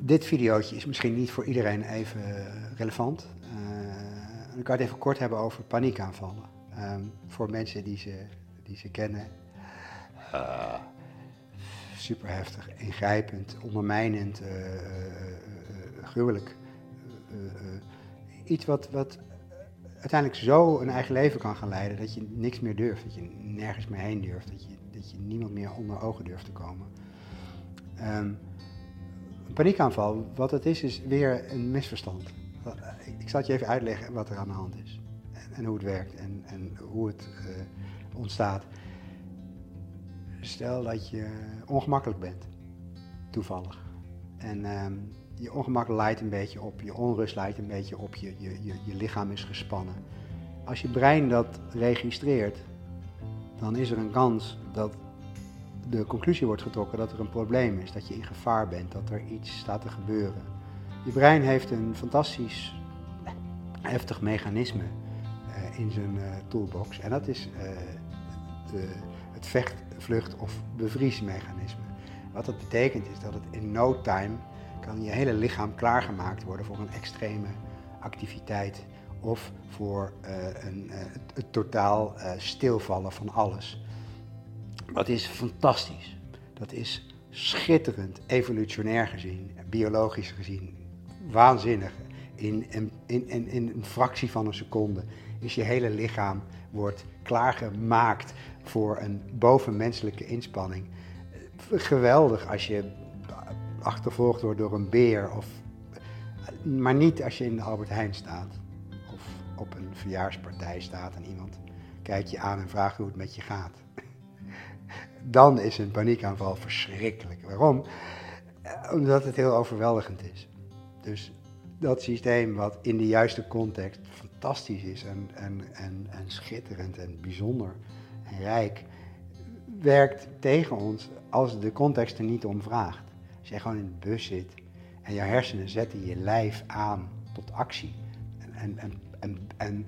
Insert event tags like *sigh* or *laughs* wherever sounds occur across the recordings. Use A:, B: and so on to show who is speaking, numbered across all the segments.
A: dit videootje is misschien niet voor iedereen even relevant. Uh, ik kan het even kort hebben over paniekaanvallen. Um, voor mensen die ze, die ze kennen. Uh, super heftig, ingrijpend, ondermijnend, uh, gruwelijk. iets wat, wat uiteindelijk zo een eigen leven kan gaan leiden dat je niks meer durft, dat je nergens meer heen durft, dat je, dat je niemand meer onder ogen durft te komen. Um, paniekaanval, wat het is, is weer een misverstand. Ik zal je even uitleggen wat er aan de hand is en, hoe het werkt en, en hoe het uh, ontstaat. Stel dat je ongemakkelijk bent, toevallig. En um, je ongemak leidt een beetje op, je onrust leidt een beetje op, je, je, je, je lichaam is gespannen. Als je brein dat registreert, dan is er een kans dat de conclusie wordt getrokken dat er een probleem is, dat je in gevaar bent, dat er iets staat te gebeuren. Je brein heeft een fantastisch heftig mechanisme uh, in zijn uh, toolbox en dat is de, het vecht, vlucht of bevriesmechanisme. Wat dat betekent is dat het in no time kan je hele lichaam klaargemaakt worden voor een extreme activiteit of voor een, het, totaal stilvallen van alles. Dat is fantastisch. Dat is schitterend, evolutionair gezien, biologisch gezien, waanzinnig. In, in, in, een fractie van een seconde is je hele lichaam wordt klaargemaakt voor een bovenmenselijke inspanning. Geweldig als je achtervolgd wordt door een beer, of, maar niet als je in de Albert Heijn staat of op een verjaarspartij staat en iemand kijkt je aan en vraagt hoe het met je gaat dan is een paniekaanval verschrikkelijk. Waarom? Eh, omdat het heel overweldigend is. Dus dat systeem wat in de juiste context fantastisch is en, en, en, en schitterend en bijzonder en rijk, werkt tegen ons als de context er niet om vraagt. Als jij gewoon in de bus zit en je hersenen zetten je lijf aan tot actie en, en, en, en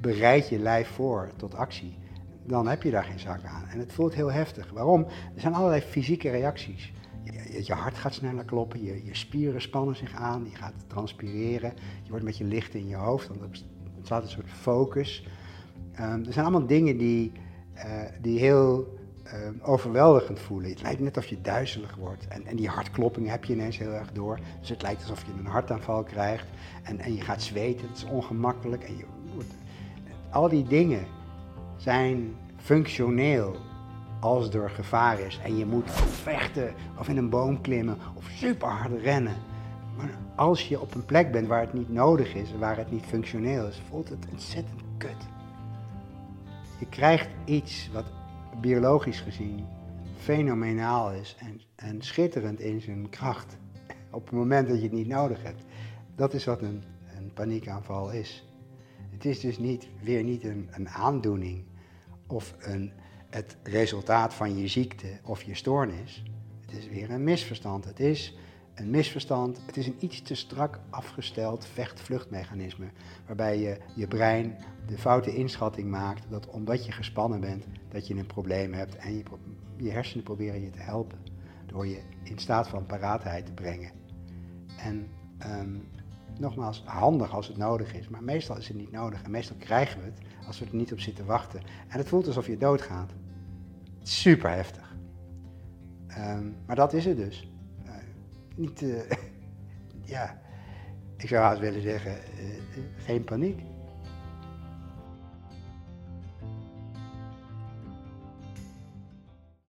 A: bereid je lijf voor tot actie, dan heb je daar geen zak aan. En het voelt heel heftig. Waarom? Er zijn allerlei fysieke reacties. Je, je hart gaat sneller kloppen, je, je, spieren spannen zich aan, je gaat transpireren, je wordt een beetje licht in je hoofd, want er staat een soort focus. Um, er zijn allemaal dingen die, uh, die heel um, overweldigend voelen. Het lijkt net alsof je duizelig wordt. En, en die hartklopping heb je ineens heel erg door. Dus het lijkt alsof je een hartaanval krijgt. En, en je gaat zweten, het is ongemakkelijk. En je wordt, al die dingen zijn functioneel als er gevaar is en je moet vechten of in een boom klimmen of super hard rennen. Maar als je op een plek bent waar het niet nodig is, waar het niet functioneel is, voelt het ontzettend kut. Je krijgt iets wat biologisch gezien fenomenaal is en, en schitterend in zijn kracht op het moment dat je het niet nodig hebt. Dat is wat een, een paniekaanval is. Het is dus niet, weer niet een, een aandoening of een, het resultaat van je ziekte of je stoornis. Het is weer een misverstand. Het is een misverstand. Het is een iets te strak afgesteld vecht-vluchtmechanisme. Waarbij je je brein de foute inschatting maakt dat omdat je gespannen bent, dat je een probleem hebt. En je, je hersenen proberen je te helpen. Door je in staat van paraatheid te brengen. En um, nogmaals, handig als het nodig is, maar meestal is het niet nodig. En meestal krijgen we het als we er niet op zitten wachten. En het voelt alsof je doodgaat. Super heftig. Ehm, maar dat is het dus. Uh, niet, uh, *laughs* ja, ik zou haast willen zeggen, uh, geen paniek.